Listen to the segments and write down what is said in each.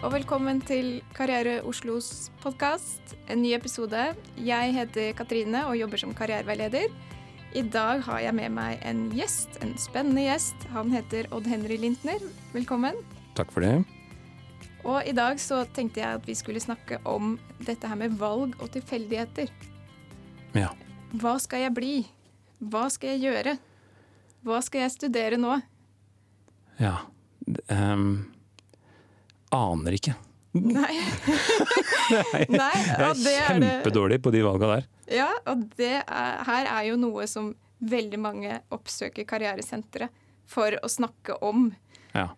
og velkommen til Karriere Oslos podkast. En ny episode. Jeg heter Katrine og jobber som karriereveileder. I dag har jeg med meg en gjest, en spennende gjest. Han heter Odd Henry Lintner. Velkommen. Takk for det. Og i dag så tenkte jeg at vi skulle snakke om dette her med valg og tilfeldigheter. Ja. Hva skal jeg bli? Hva skal jeg gjøre? Hva skal jeg studere nå? Ja. Um, aner ikke. Nei. Nei, Nei, jeg ja, er er kjempedårlig på de valga der. Ja, og det er, her er jo noe som veldig mange oppsøker karrieresenteret for å snakke om. Ja.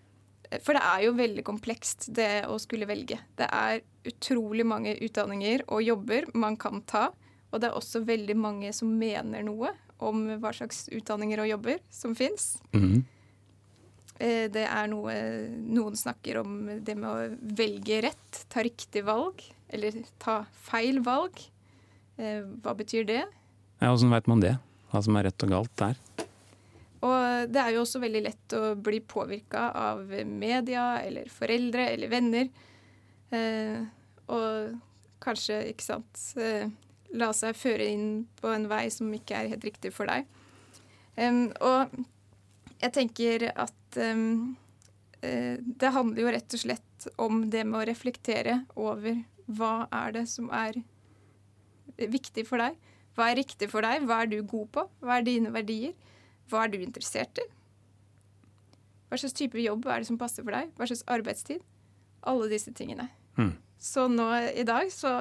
For det er jo veldig komplekst, det å skulle velge. Det er utrolig mange utdanninger og jobber man kan ta. Og det er også veldig mange som mener noe om hva slags utdanninger og jobber som fins. Mhm. Eh, Det er noe Noen snakker om det med å velge rett, ta riktig valg, eller ta feil valg. Eh, Hva betyr det? ja Åssen veit man det? Hva som er rett og galt der? Og det er jo også veldig lett å bli påvirka av media eller foreldre eller venner. Eh, og kanskje, ikke sant eh, La seg føre inn på en vei som ikke er helt riktig for deg. Og jeg tenker at um, det handler jo rett og slett om det med å reflektere over hva er det som er viktig for deg. Hva er riktig for deg? Hva er du god på? Hva er dine verdier? Hva er du interessert i? Hva slags type jobb er det som passer for deg? Hva slags arbeidstid? Alle disse tingene. Mm. Så nå i dag så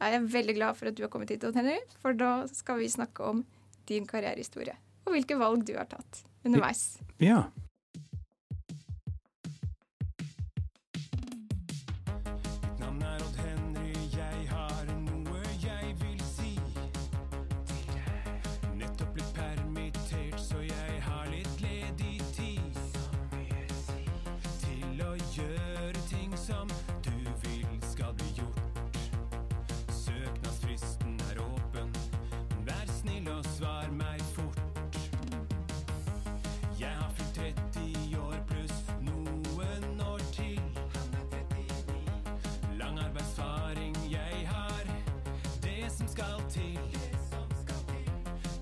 er jeg veldig glad for at du har kommet hit, Henry, for da skal vi snakke om din karrierehistorie. Og hvilke valg du har tatt underveis. Ja. Til.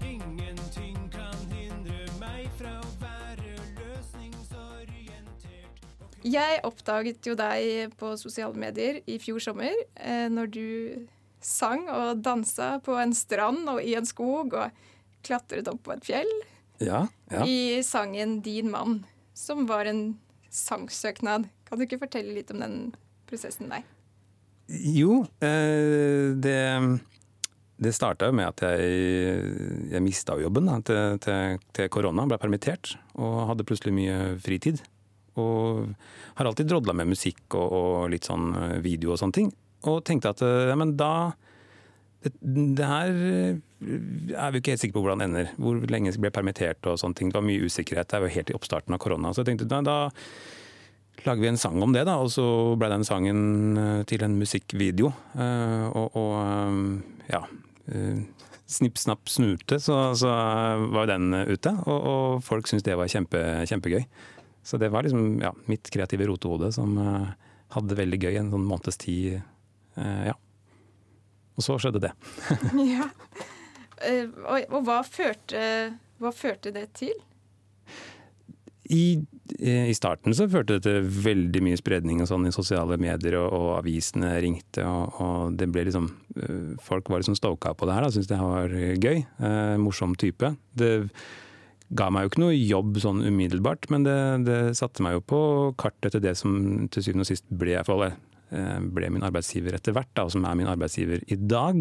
Ingenting kan hindre meg fra å være løsningsorientert. Jeg oppdaget jo deg på sosiale medier i fjor sommer, eh, når du sang og dansa på en strand og i en skog og klatret opp på et fjell. Ja. ja. i sangen 'Din mann', som var en sangsøknad. Kan du ikke fortelle litt om den prosessen der? Jo, eh, det, det starta med at jeg, jeg mista jobben da, til, korona. Ble permittert og hadde plutselig mye fritid. Og har alltid drodla med musikk og, og litt sånn eh, video og sånne ting. Og tenkte at eh, ja, men da det, det her eh, er vi ikke helt sikre på hvordan det ender. Hvor lenge jeg ble permittert og sånne ting. Det var mye usikkerhet. Det var helt i oppstarten av korona. Så jeg tenkte da, da lager vi en sang om det, da. Og så ble den sangen til en musikkvideo. Og, og ja. Eh, Snipp, snapp, snute, så, så var den ute. Og, og folk syntes det var kjempe, kjempegøy. Så det var liksom ja, mitt kreative rotehode som uh, hadde det veldig gøy en sånn måneds tid. Uh, Ja. Og så skjedde det. ja. Uh, og, og hva, førte, hva førte det til? I, I starten så førte det til veldig mye spredning og sånn i sosiale medier, og, og avisene ringte, og, og det ble liksom Folk var liksom stoka på det her, syntes det var gøy. Eh, morsom type. Det ga meg jo ikke noe jobb sånn umiddelbart, men det, det satte meg jo på kartet til det som til syvende og sist ble, for, eh, ble min arbeidsgiver etter hvert, da, og som er min arbeidsgiver i dag.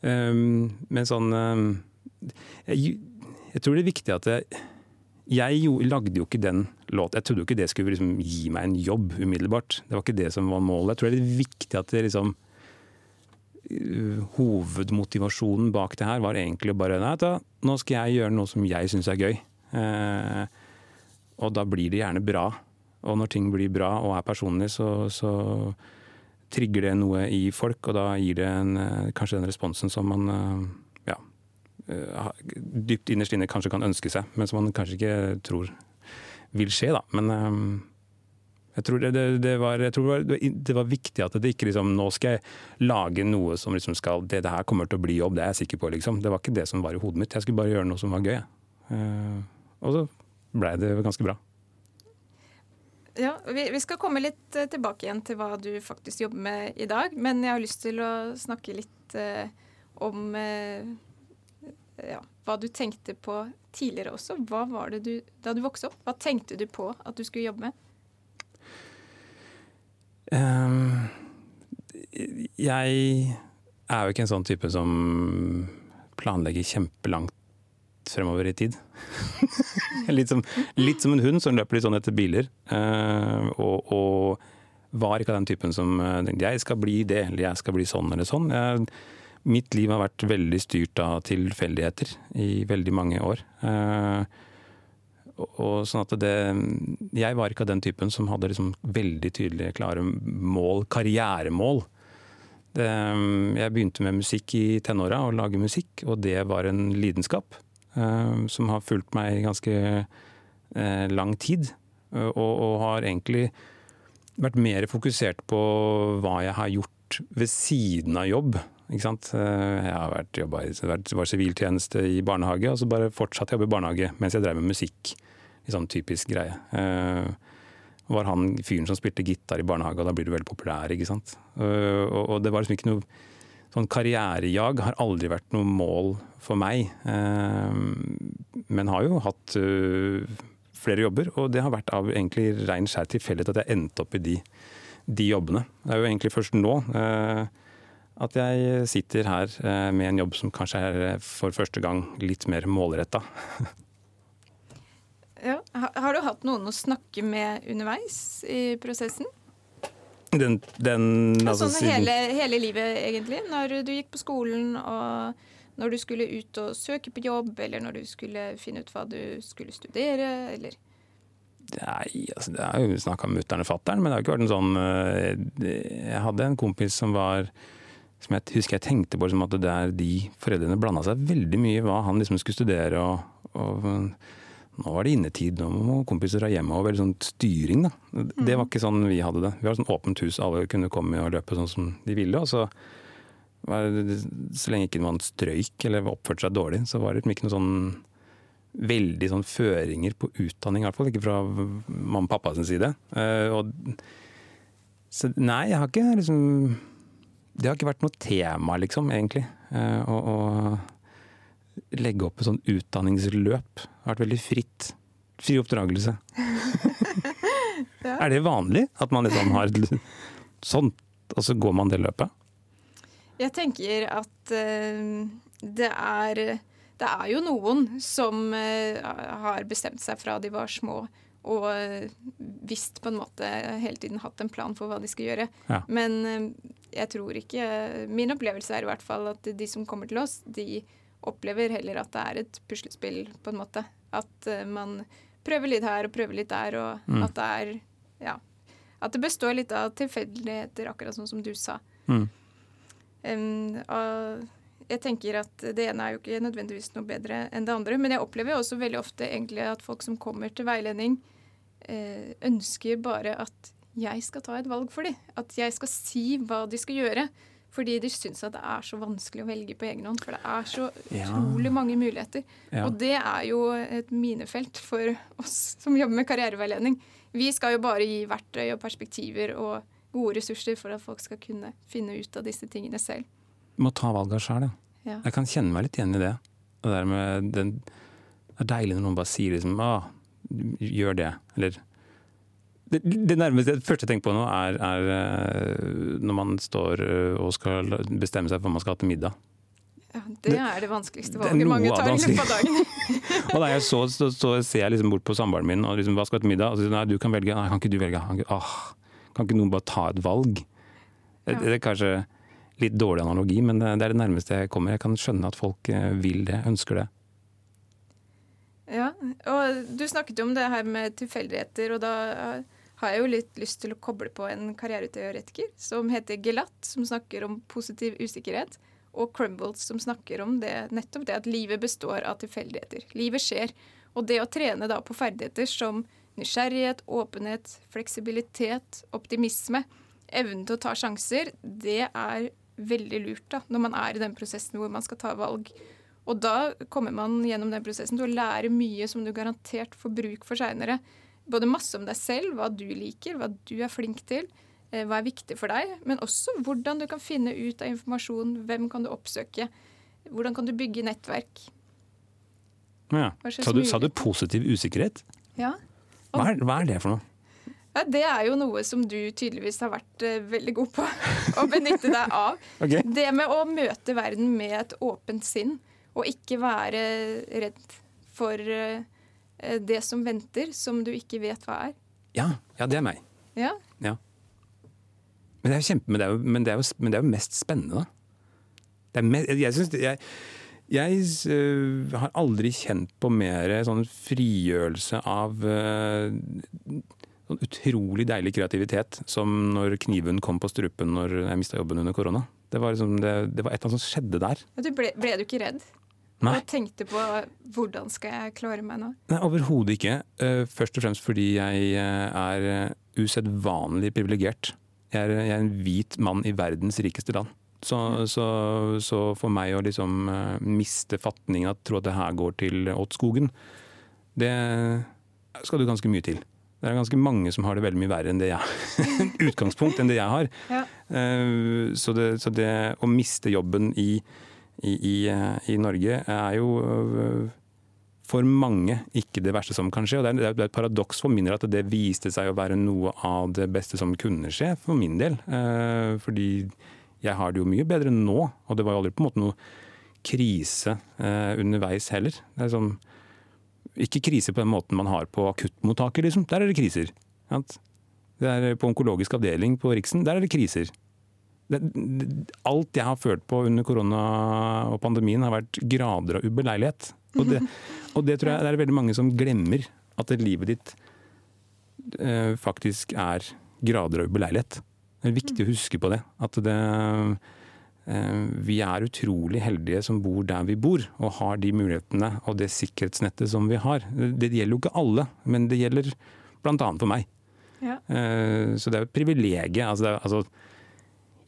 Um, men sånn um, jeg, jeg tror det er viktig at jeg, jeg jo, lagde jo ikke den låten. Jeg trodde jo ikke det skulle liksom gi meg en jobb umiddelbart. Det var ikke det som var målet. Jeg tror det er viktig at det liksom Hovedmotivasjonen bak det her var egentlig bare Nei, da, nå skal jeg gjøre noe som jeg syns er gøy. Eh, og da blir det gjerne bra. Og når ting blir bra og er personlig, så, så trigger det noe i folk, og da gir det en, eh, kanskje den responsen som man eh, ja, eh, dypt innerst inne kanskje kan ønske seg, men som man kanskje ikke tror vil skje. Da. Men eh, Jeg tror det, det, var, jeg tror det, var, det var viktig at det ikke liksom Nå skal jeg lage noe som liksom skal Det, det her kommer til å bli jobb, det er jeg sikker på, liksom. Det var ikke det som var i hodet mitt. Jeg skulle bare gjøre noe som var gøy. Eh, og så blei det ganske bra. Ja, vi, vi skal komme litt eh, tilbake igjen til hva du faktisk jobber med i dag. Men jeg har lyst til å snakke litt uh, om uh, ja, hva du tenkte på tidligere også. Hva var det du, da du vokste opp, hva tenkte du på at du skulle jobbe med? Ehm, jeg er jo ikke en sånn type som planlegger kjempelangt fremover i tid. litt, som, litt som en hund som løper litt sånn etter biler. eh, og, og var ikke av den typen som eh, jeg skal bli det, eller jeg skal bli sånn eller sånn. Jeg, mitt liv har vært veldig styrt av tilfeldigheter i veldig mange år. Eh, og- sånn at det, Jeg var ikke av den typen som hadde liksom veldig tydelige, klare mål, karrieremål. Det, jeg begynte med musikk i tenåra, å lage musikk, og det var en lidenskap eh, som har fulgt meg i ganske eh, lang tid. eh, Og, og har egentlig vært mer fokusert på hva jeg har gjort ved siden av jobb. Ikke sant? Eh, Jeg har vært, jobbet, vært, var siviltjeneste i barnehage, og så bare fortsatt jobbe i barnehage mens jeg drev med musikk. Sånn typisk greie. Eh, var han fyren som spilte gitar i barnehage, og da blir du veldig populær. ikke sant? Eh, Og, det var liksom ikke noe sånn Karrierejag har aldri vært noe mål for meg. Eh, Men har jo hatt flere jobber, og det har vært av egentlig rein skjær tilfeldighet at jeg endte opp i de, de jobbene. Det er jo egentlig først nå eh, at jeg sitter her med en jobb som kanskje er for første gang litt mer målretta. Har du hatt noen å snakke med underveis i prosessen? Den, den altså, siden- hele, hele livet, egentlig. Når du gikk på skolen, og når du skulle ut og søke på jobb, eller når du skulle finne ut hva du skulle studere, eller Nei, altså, det er jo snakka med mutter'n og fatter'n, men det har ikke vært en sånn eh, Jeg hadde en kompis som var som jeg husker jeg tenkte på liksom at det der de foreldrene blanda seg veldig mye i hva han liksom skulle studere. og, og nå var det innetid, nå må kompiser dra hjem. Og veldig sånn styring, da. Det var ikke sånn vi hadde det. Vi var sånn åpent hus, alle kunne komme og løpe sånn som de ville. Og så, var det, så lenge ikke man strøyk eller oppførte seg dårlig, så var det liksom ikke noen sånn veldig sånn føringer på utdanning, i hvert fall. Ikke fra mamma og pappa sin side. Eh, og, så nei, jeg har ikke liksom Det har ikke vært noe tema, liksom, egentlig. eh, og å legge opp et sånn utdanningsløp. Det har vært veldig fritt. Fri oppdragelse. Ja. Er det vanlig at man liksom har sånn, og så går man det løpet? Jeg tenker at uh, det er Det er jo noen som uh, har bestemt seg fra de var små og eh, visst på en måte hele tiden hatt en plan for hva de skal gjøre. Ja. Men jeg tror ikke Min opplevelse er i hvert fall at de som kommer til oss, de opplever heller at det er et puslespill, på en måte. At eh, man prøver litt her og prøver litt der, og Mm. at det er Ja. At det består litt av tilfeldigheter, akkurat sånn som du sa. Mm. Um, og jeg tenker at det ene er jo ikke nødvendigvis noe bedre enn det andre, men jeg opplever også veldig ofte egentlig at folk som kommer til veiledning, eh, ønsker bare at jeg skal ta et valg for dem. At jeg skal si hva de skal gjøre. Fordi de syns at det er så vanskelig å velge på egen hånd. For det er så Ja. utrolig mange muligheter. Ja. Og det er jo et minefelt for oss som jobber med karriereveiledning. Vi skal jo bare gi verktøy og perspektiver og gode ressurser for at folk skal kunne finne ut av disse tingene selv. Må ta valga sjøl, ja. Ja. Jeg kan kjenne meg litt igjen i det. Det den, det er deilig når noen bare sier liksom Å, gjør det, eller det, det nærmeste det første jeg tenker på nå, er, er eh, når man står eh, og skal bestemme seg for hva man skal ha til middag. Ja, det er det vanskeligste valget mange tar i løpet av dagen. Og da jeg så, så, så ser jeg liksom bort på samboeren min og liksom, hva skal ha til middag? Og så sier nei, du kan velge. Nei, kan ikke du velge? Kan ikke, åh, kan ikke noen bare ta et valg? Det, Ja. det er kanskje litt dårlig analogi, men det er det nærmeste jeg kommer. Jeg kan skjønne at folk eh, vil det, ønsker det. Ja, og du snakket jo om det her med tilfeldigheter, og da har jeg jo litt lyst til å koble på en karriereteoretiker som heter Gelat, som snakker om positiv usikkerhet, og Crumbles, som snakker om det, nettopp det at livet består av tilfeldigheter. Livet skjer. Og det å trene da på ferdigheter som nysgjerrighet, åpenhet, fleksibilitet, optimisme, evnen til å ta sjanser, det er veldig lurt da, når man er i den prosessen hvor man skal ta valg. Og da kommer man gjennom den prosessen til å lære mye som du garantert får bruk for seinere. Både masse om deg selv, hva du liker, hva du er flink til, eh, hva er viktig for deg, men også hvordan du kan finne ut av informasjon, hvem kan du oppsøke, hvordan kan du bygge nettverk. Ja. Sa, du, sa du positiv usikkerhet? Ja. Hva er, hva er det for noe? Ja, det er jo noe som du tydeligvis har vært uh, veldig god på å benytte deg av. okay. Det med å møte verden med et åpent sinn, og ikke være redd for eh, det som venter, som du ikke vet hva er. Ja, ja, det er meg. Ja, Ja. Men det er kjempe, men det er jo, men det er jo, men det er jo mest spennende, da. Det er me, jeg syns jeg, jeg øh, har aldri kjent på mer sånn frigjørelse av uh, sånn utrolig deilig kreativitet som når kniven kom på strupen når jeg mista jobben under korona. Det var, liksom, det, det var et eller annet som skjedde der. du ble, ble du ikke redd? Nei. Og tenkte på hvordan skal jeg klare meg nå? Nei, Overhodet ikke. Eh, Først og fremst fordi jeg eh, er usedvanlig privilegert. Jeg er, jeg er en hvit mann i verdens rikeste land. Så, så, så for meg å liksom eh, miste fatningen og tro at det her går til åtskogen, det skal du ganske mye til. Det er ganske mange som har det veldig mye verre enn det jeg utgangspunkt enn det jeg har. Ja. Så det, så det å miste jobben i, i, i, eh, i Norge er jo øh, for mange ikke det verste som kan skje. Og det er, et paradoks for min del at det viste seg å være noe av det beste som kunne skje, for min del. Eh, Fordi jeg har det jo mye bedre nå, og det var jo aldri på en måte noe krise eh, underveis heller. Det er sånn, ikke krise på den måten man har på akuttmottaket, liksom. Der er det kriser. Det er på onkologisk avdeling på Riksen, der er det kriser. Alt jeg har følt på under korona og pandemien har vært grader av ubeleilighet. Og det, og det tror jeg det er veldig mange som glemmer, at livet ditt eh, faktisk er grader av ubeleilighet. Det er viktig å huske på det. At det, eh, vi er utrolig heldige som bor der vi bor, og har de mulighetene og det sikkerhetsnettet som vi har. Det, det gjelder jo ikke alle, men det gjelder bl.a. for meg. Ja. Eh, Så det er jo et privilegium. Altså, det er- altså,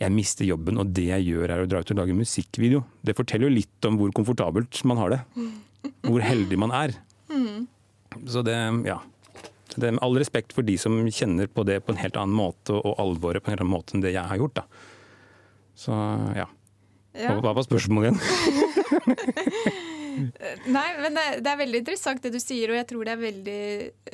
jeg mister jobben, og det jeg gjør er å dra ut og lage musikkvideo. Det forteller jo litt om hvor komfortabelt man har det. Hvor heldig man er. Så det, ja. Det er med all respekt for de som kjenner på det på en helt annen måte, og alvoret på en helt annen måte enn det jeg har gjort. da. Så ja. Ja. Hva var spørsmålet igjen? Nei, men det, det er veldig interessant det du sier, og jeg tror det er veldig,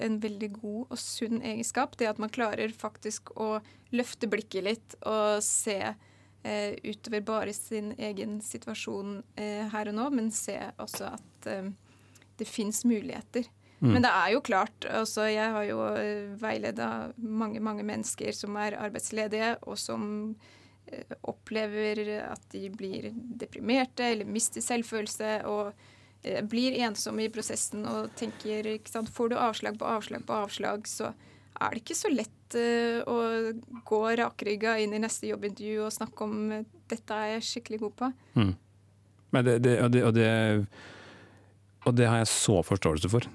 en veldig god og sunn egenskap. Det at man klarer faktisk å løfte blikket litt og se eh, utover bare sin egen situasjon eh, her og nå, men se også at eh, det fins muligheter. Men det er jo klart, altså jeg har jo veileda mange, mange mennesker som er arbeidsledige, og som eh, opplever at de blir deprimerte eller mister selvfølelse og eh, blir ensomme i prosessen og tenker ikke sant, Får du avslag på avslag på avslag, så er det ikke så lett eh, å gå rakrygga inn i neste jobbintervju og snakke om eh, 'dette er jeg skikkelig god på'. Men det, det, og, det, og, og det har jeg så forståelse for.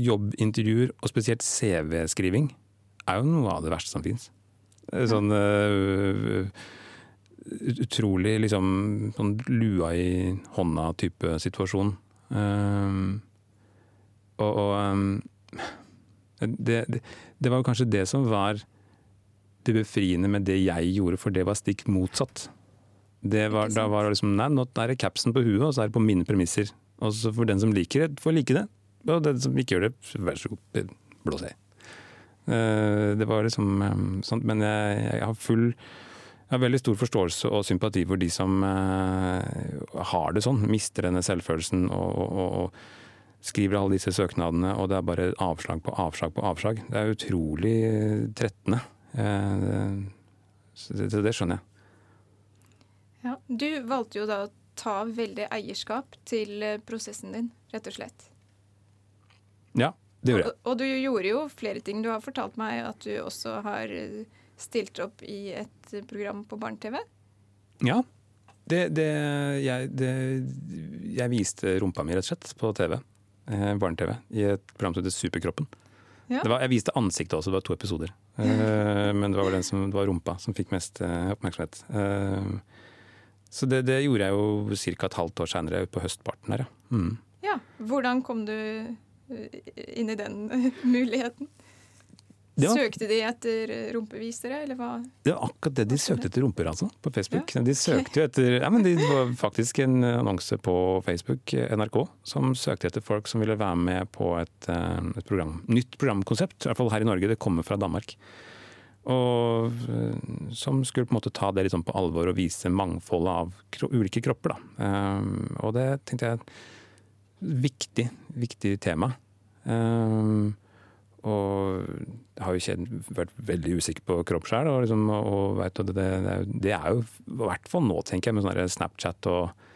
Jobbintervjuer, og spesielt CV-skriving, er jo noe av det verste som fins. Sånn uh, utrolig liksom sånn lua i hånda-type situasjon. Um, og og um, det, det, det var kanskje det som var det befriende med det jeg gjorde, for det var stikk motsatt. Det var, da var det liksom Nei, nå er det capsen på huet, og så er det på mine premisser. Og så for den som liker det, får like det. Og den som ikke gjør det, vær så god, blås i. Eh, Det var liksom eh, sånn. Men jeg, jeg har full jeg har veldig stor forståelse og sympati for de som eh, har det sånn. Mister denne selvfølelsen og, og, og, skriver alle disse søknadene, og det er bare avslag på avslag på avslag. Det er utrolig eh, trettende. Eh, så det, det skjønner jeg. Ja. Du valgte jo da å ta veldig eierskap til eh, prosessen din, rett og slett. Ja, det gjorde jeg. Og, og du gjorde jo flere ting. Du har fortalt meg at du også har eh, stilt opp i et program på barne-TV. Ja. Det, det, jeg, det, jeg viste rumpa mi rett og slett på TV. Eh, Barne-TV. I et program som heter Superkroppen. Ja. Det var, jeg viste ansiktet også, det var to episoder. Eh, men det var den som det var rumpa som fikk mest eh, oppmerksomhet. Eh, så det, det gjorde jeg jo ca. et halvt år seinere, på høstparten her, ja. Mm. Ja. Hvordan kom du eh, inn i den muligheten? Var- Søkte de etter rumpevisere, eller hva? Det var akkurat det de søkte etter rumper, altså, på Facebook. Ja. De søkte jo etter ja, men Det var faktisk en annonse på Facebook, eh, NRK, som søkte etter folk som ville være med på et, eh, et program. Nytt programkonsept, i hvert fall her i Norge. Det kommer fra Danmark. Og eh, som skulle på en måte ta det sånn på alvor og vise mangfoldet av ulike kropper. Da. Eh, og det tenkte jeg viktig, viktig tema. Um, og jeg har jo kjent, vært veldig usikker på kropp sjøl. Og, liksom, og det, det, det er jo i hvert fall nå, tenker jeg, med sånn Snapchat og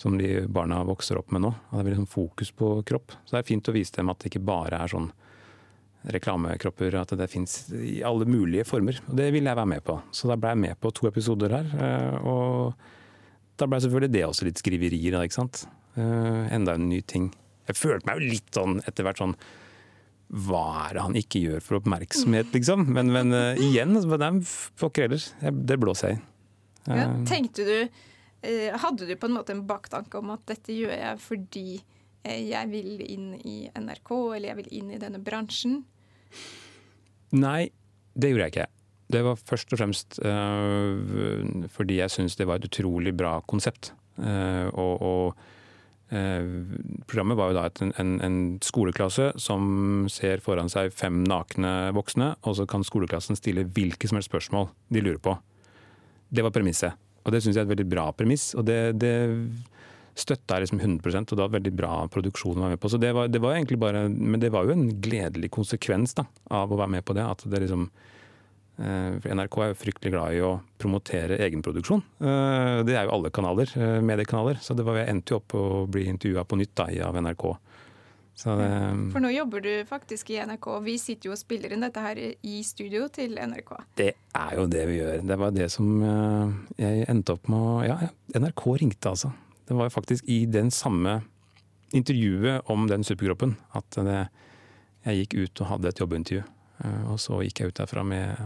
som de barna vokser opp med nå. At det blir sånn fokus på kropp. Så det er fint å vise dem at det ikke bare er sånn reklamekropper, at det fins i alle mulige former. Og det ville jeg være med på. Så da ble jeg med på to episoder her. eh, Og da ble selvfølgelig det også litt skriverier, ikke sant. Eh, Enda en ny ting. Jeg følte meg jo litt sånn etter hvert sånn hva er det han ikke gjør for oppmerksomhet, liksom? Men, men uh, igjen, altså, det er pokker heller. Det blåser jeg i. Ja, Eh, tenkte du uh, Hadde du på en måte en baktanke om at dette gjør jeg fordi jeg vil inn i NRK, eller jeg vil inn i denne bransjen? Nei, det gjorde jeg ikke. Det var først og fremst fordi jeg syns det var et utrolig bra konsept. Og, og programmet var jo da et, en, en skoleklasse som ser foran seg fem nakne voksne, og så kan skoleklassen stille hvilke som helst spørsmål de lurer på. Det var premisset. Og det syns jeg er et veldig bra premiss. Og det, det støtta jeg liksom 100 og det var veldig bra produksjon å være med på. Så det var, det var egentlig bare Men det var jo en gledelig konsekvens da, av å være med på det. At det liksom eh, NRK er jo fryktelig glad i å promotere egenproduksjon. Eh, Det er jo alle kanaler, eh, mediekanaler. Så det var, jeg endte jo opp å bli intervjua på nytt da, av NRK. Så det, For nå jobber du faktisk i NRK. Vi sitter jo og spiller inn dette her i studio til NRK. det er jo det vi gjør. Det var det som eh, jeg endte opp med å Ja, NRK ringte altså. Det var jo faktisk i den samme intervjuet om den superkroppen at det, jeg gikk ut og hadde et jobbintervju. Eh, Og så gikk jeg ut derfra med,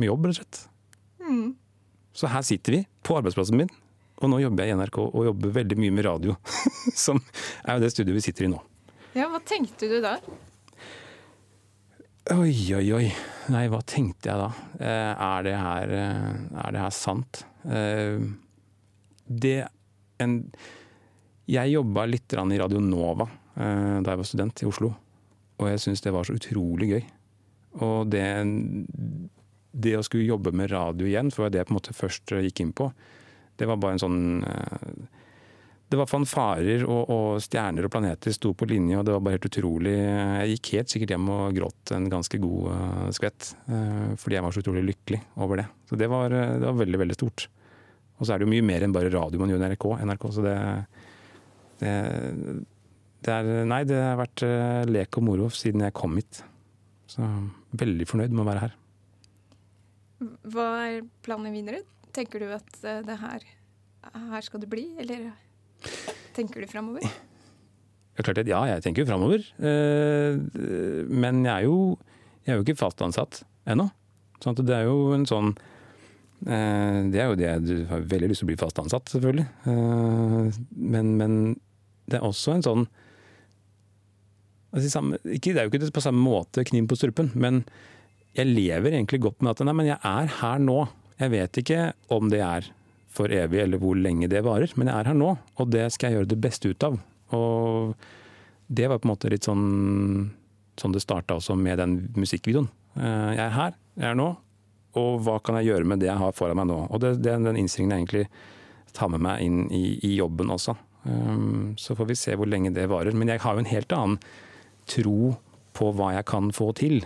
med jobb, rett og slett. Mm. Så her sitter vi, på arbeidsplassen min, og nå jobber jeg i NRK og jobber veldig mye med radio. Som er jo det studioet vi sitter i nå. Ja, Hva tenkte du da? Oi, oi, oi. Nei, hva tenkte jeg da? Eh, er, det her, eh, er det her sant? Eh, det en, Jeg jobba litt i Radio Nova da jeg var student i Oslo. Og jeg syns det var så utrolig gøy. Og det, det å skulle jobbe med radio igjen, for det jeg på en måte først gikk inn på, det var bare en sånn eh, det var fanfarer og, og stjerner og planeter sto på linje, og det var bare helt utrolig. Jeg gikk helt sikkert hjem og gråt en ganske god uh, skvett, uh, fordi jeg var så utrolig lykkelig over det. Så det var, det var veldig, veldig stort. Og så er det jo mye mer enn bare radio man gjør i NRK, NRK så det, det, det er Nei, det har vært lek og moro siden jeg kom hit. Så veldig fornøyd med å være her. Hva er planen videre? Tenker du at eh, det her, her skal du bli, eller tenker du framover? Det er ja, jeg tenker jo framover. Eh, men jeg er jo, jeg er jo ikke fast ansatt ennå. Sånn det er jo en sånn eh, Det er jo det du har veldig lyst til å bli fast ansatt, selvfølgelig. Men, men det er også en sånn altså, Det er jo ikke på samme måte kniv på strupen, men jeg lever egentlig godt med at nei, men jeg er her nå. Jeg vet ikke om det er for evig eller hvor lenge det varer, men jeg er her nå, og det skal jeg gjøre det beste ut av. Og det var på en måte litt sånn sånn det starta også med den musikkvideoen. Eh, Jeg er her, jeg er nå, og hva kan jeg gjøre med det jeg har foran meg nå? Og det, det den innstillingen jeg egentlig tar med meg inn i, i jobben også. Um, Så får vi se hvor lenge det varer. Men jeg har jo en helt annen tro på hva jeg kan få til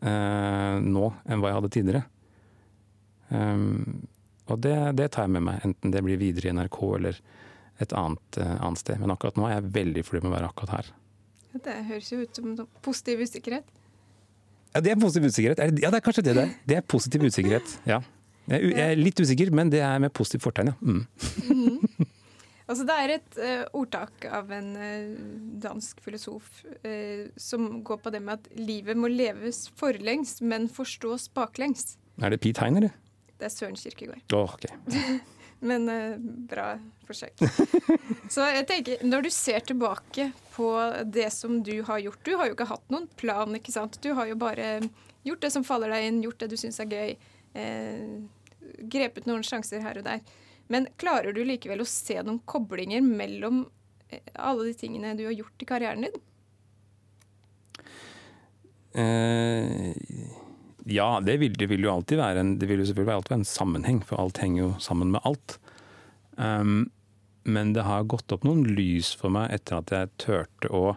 nå enn hva jeg hadde tidligere. Um, og det, det tar jeg med meg, enten det blir videre i NRK eller et annet, eh, annet sted. Men akkurat nå er jeg veldig fornøyd med å være akkurat her. Det høres jo ut som sånn positiv usikkerhet. Ja, det er positiv usikkerhet. Er Ja, det er kanskje det det er. Det er positiv usikkerhet, ja. Jeg er, jeg er litt usikker, men det er med positivt fortegn, ja. Mm. Altså, det er et uh, ordtak av en uh, dansk filosof uh, som går på det med at livet må leves forlengs, men forstås baklengs. Er det Pete Heiner, det? Det er Søren Kirkegård. Åh, ok. Men bra forsøk. Så jeg tenker, når du ser tilbake på det som du har gjort Du har jo ikke hatt noen plan, ikke sant? Du har jo bare gjort det som faller deg inn, gjort det du syns er gøy. Grepet noen sjanser her og der. Men klarer du likevel å se noen koblinger mellom eh, alle de tingene du har gjort i karrieren din? Uh, ja, det vil, det vil jo alltid være en, det vil jo selvfølgelig alltid være en sammenheng, for alt henger jo sammen med alt. Um, men det har gått opp noen lys for meg etter at jeg turte å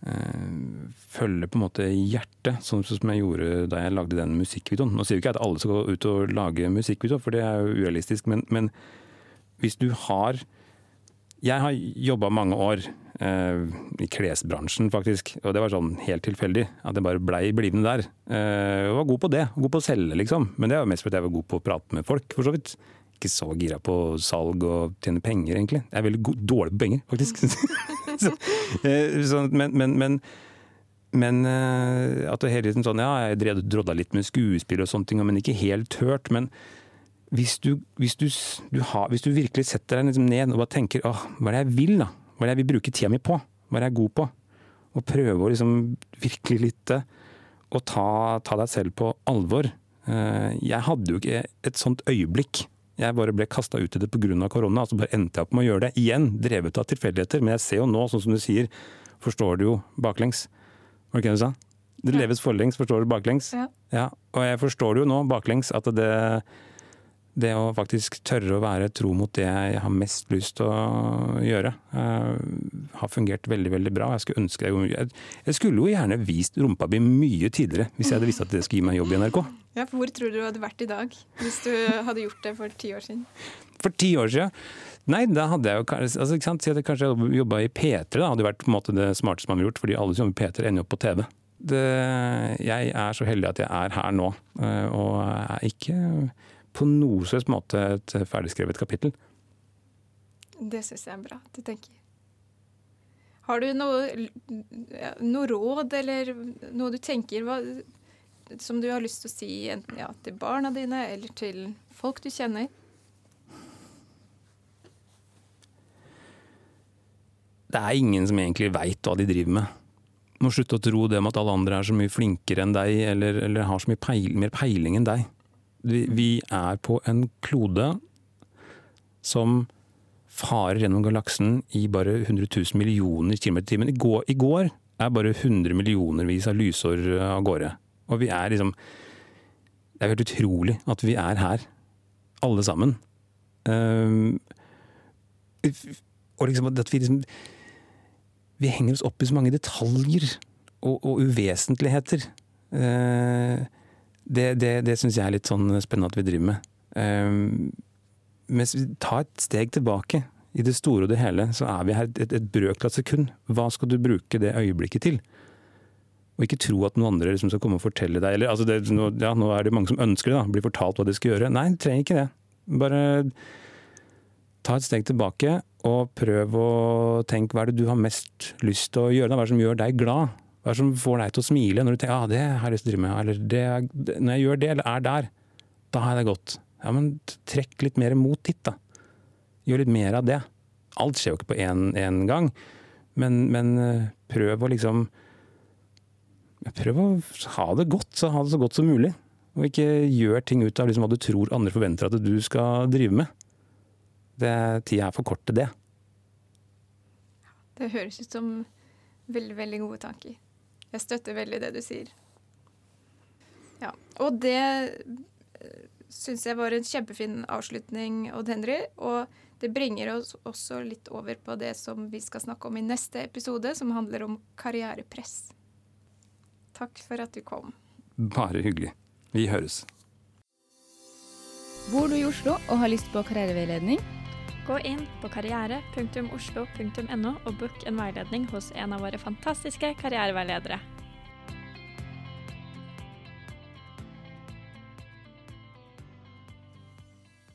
følge på en måte hjertet, sånn som jeg gjorde da jeg lagde den musikkvideoen. Nå sier jo ikke at alle skal gå ut og lage musikkvideo, for det er jo urealistisk, men, men hvis du har Jeg har jobba mange år eh, i klesbransjen, faktisk, og det var sånn helt tilfeldig. At jeg bare blei blivende der. Eh, og var god på det, god på å selge, liksom. Men det var mest fordi jeg var god på å prate med folk, for så vidt. Ikke så gira på salg og tjene penger, egentlig. Jeg er veldig god, dårlig på penger, faktisk. så, eh, men, men, men men eh, at det hele tiden sånn, ja, jeg drodla litt med skuespill og sånne ting, men ikke helt hørt. Men hvis du, hvis du, du har, hvis du virkelig setter deg liksom ned og bare tenker åh, hva er det jeg vil da? Hva er det jeg vil bruke tida mi på? Hva er det jeg er god på? Og prøve å liksom virkelig lytte og ta, ta deg selv på alvor. Eh, Jeg hadde jo ikke et sånt øyeblikk. Jeg bare ble kasta ut i det pga. korona, og så bare endte jeg opp med å gjøre det igjen. Drevet av tilfeldigheter. Men jeg ser jo nå, sånn som du sier, forstår du jo baklengs. Var det ikke det du sa? Det leves forlengs, forstår du baklengs? Ja. Ja, og jeg forstår det jo nå baklengs at det, det å faktisk tørre å være tro mot det jeg har mest lyst til å gjøre, uh, har fungert veldig veldig bra. Jeg skulle ønske jeg, jeg skulle jo gjerne vist rumpa mi mye tidligere, hvis jeg hadde visst at det skulle gi meg jobb i NRK. Ja, for Hvor tror du du hadde vært i dag hvis du hadde gjort det for ti år siden? For ti år siden Nei, da hadde jeg jo altså, ikke sant? Si at jeg kanskje jobba i P3, da hadde vært på en måte det smarteste man ville gjort, fordi alle som jobber i P3 ender opp på TV. Det, jeg er så heldig at jeg er her nå, uh, og er ikke på noe slags måte et ferdigskrevet kapittel. Det syns jeg er bra at du tenker. Har du noe, noe råd eller noe du tenker hva, som du har lyst til å si enten ja, til barna dine eller til folk du kjenner? Det er ingen som egentlig veit hva de driver med. Du må slutte å tro det med at alle andre er så mye flinkere enn deg, eller, eller har så mye peil, mer peiling enn deg. Vi, er på en klode som farer gjennom galaksen i bare 100 000 millioner km i timen. I går, I går er bare 100 millionervis av lysår av gårde. Og vi er liksom Det er helt utrolig at vi er her, alle sammen. Um, og liksom at vi liksom vi henger oss opp i så mange detaljer og, og uvesentligheter. Eh, det det, det syns jeg er litt sånn spennende at vi driver med. Um, mens vi tar et steg tilbake. I det store og det hele så er vi her et, et av sekund. Hva skal du bruke det øyeblikket til? Og ikke tro at noen andre liksom skal komme og fortelle deg eller, altså det, nå, ja, nå er det mange som ønsker det, blir fortalt hva de skal gjøre. Nei, du trenger ikke det. Bare ta et steg tilbake og prøv å tenke hva er det du har mest lyst til å gjøre? Hva er det som gjør deg glad? Hva er det som får deg til å smile når du tenker ah, det har jeg lyst til å drive med? Eller det, det, når jeg gjør det, eller er der, da har jeg det godt. Ja, men trekk litt mer mot ditt, da. Gjør litt mer av det. Alt skjer jo ikke på én gang, men, men eh, prøv å liksom Prøv å ha det godt, så ha det så godt som mulig. Og ikke gjør ting ut av liksom hva du tror andre forventer at du skal drive med. Det, tida er for kort til det. Det høres ut som veldig, veldig gode tanker. Jeg støtter veldig det du sier. Ja, og det syns jeg var en kjempefin avslutning, Odd Henry. Og det bringer oss også litt over på det som vi skal snakke om i neste episode, som handler om karrierepress. Takk for at du kom. Bare hyggelig. Vi høres. Bor du i Oslo og har lyst på karriereveiledning? Gå inn på karriere.oslo.no og book en veiledning hos en av våre fantastiske karriereveiledere.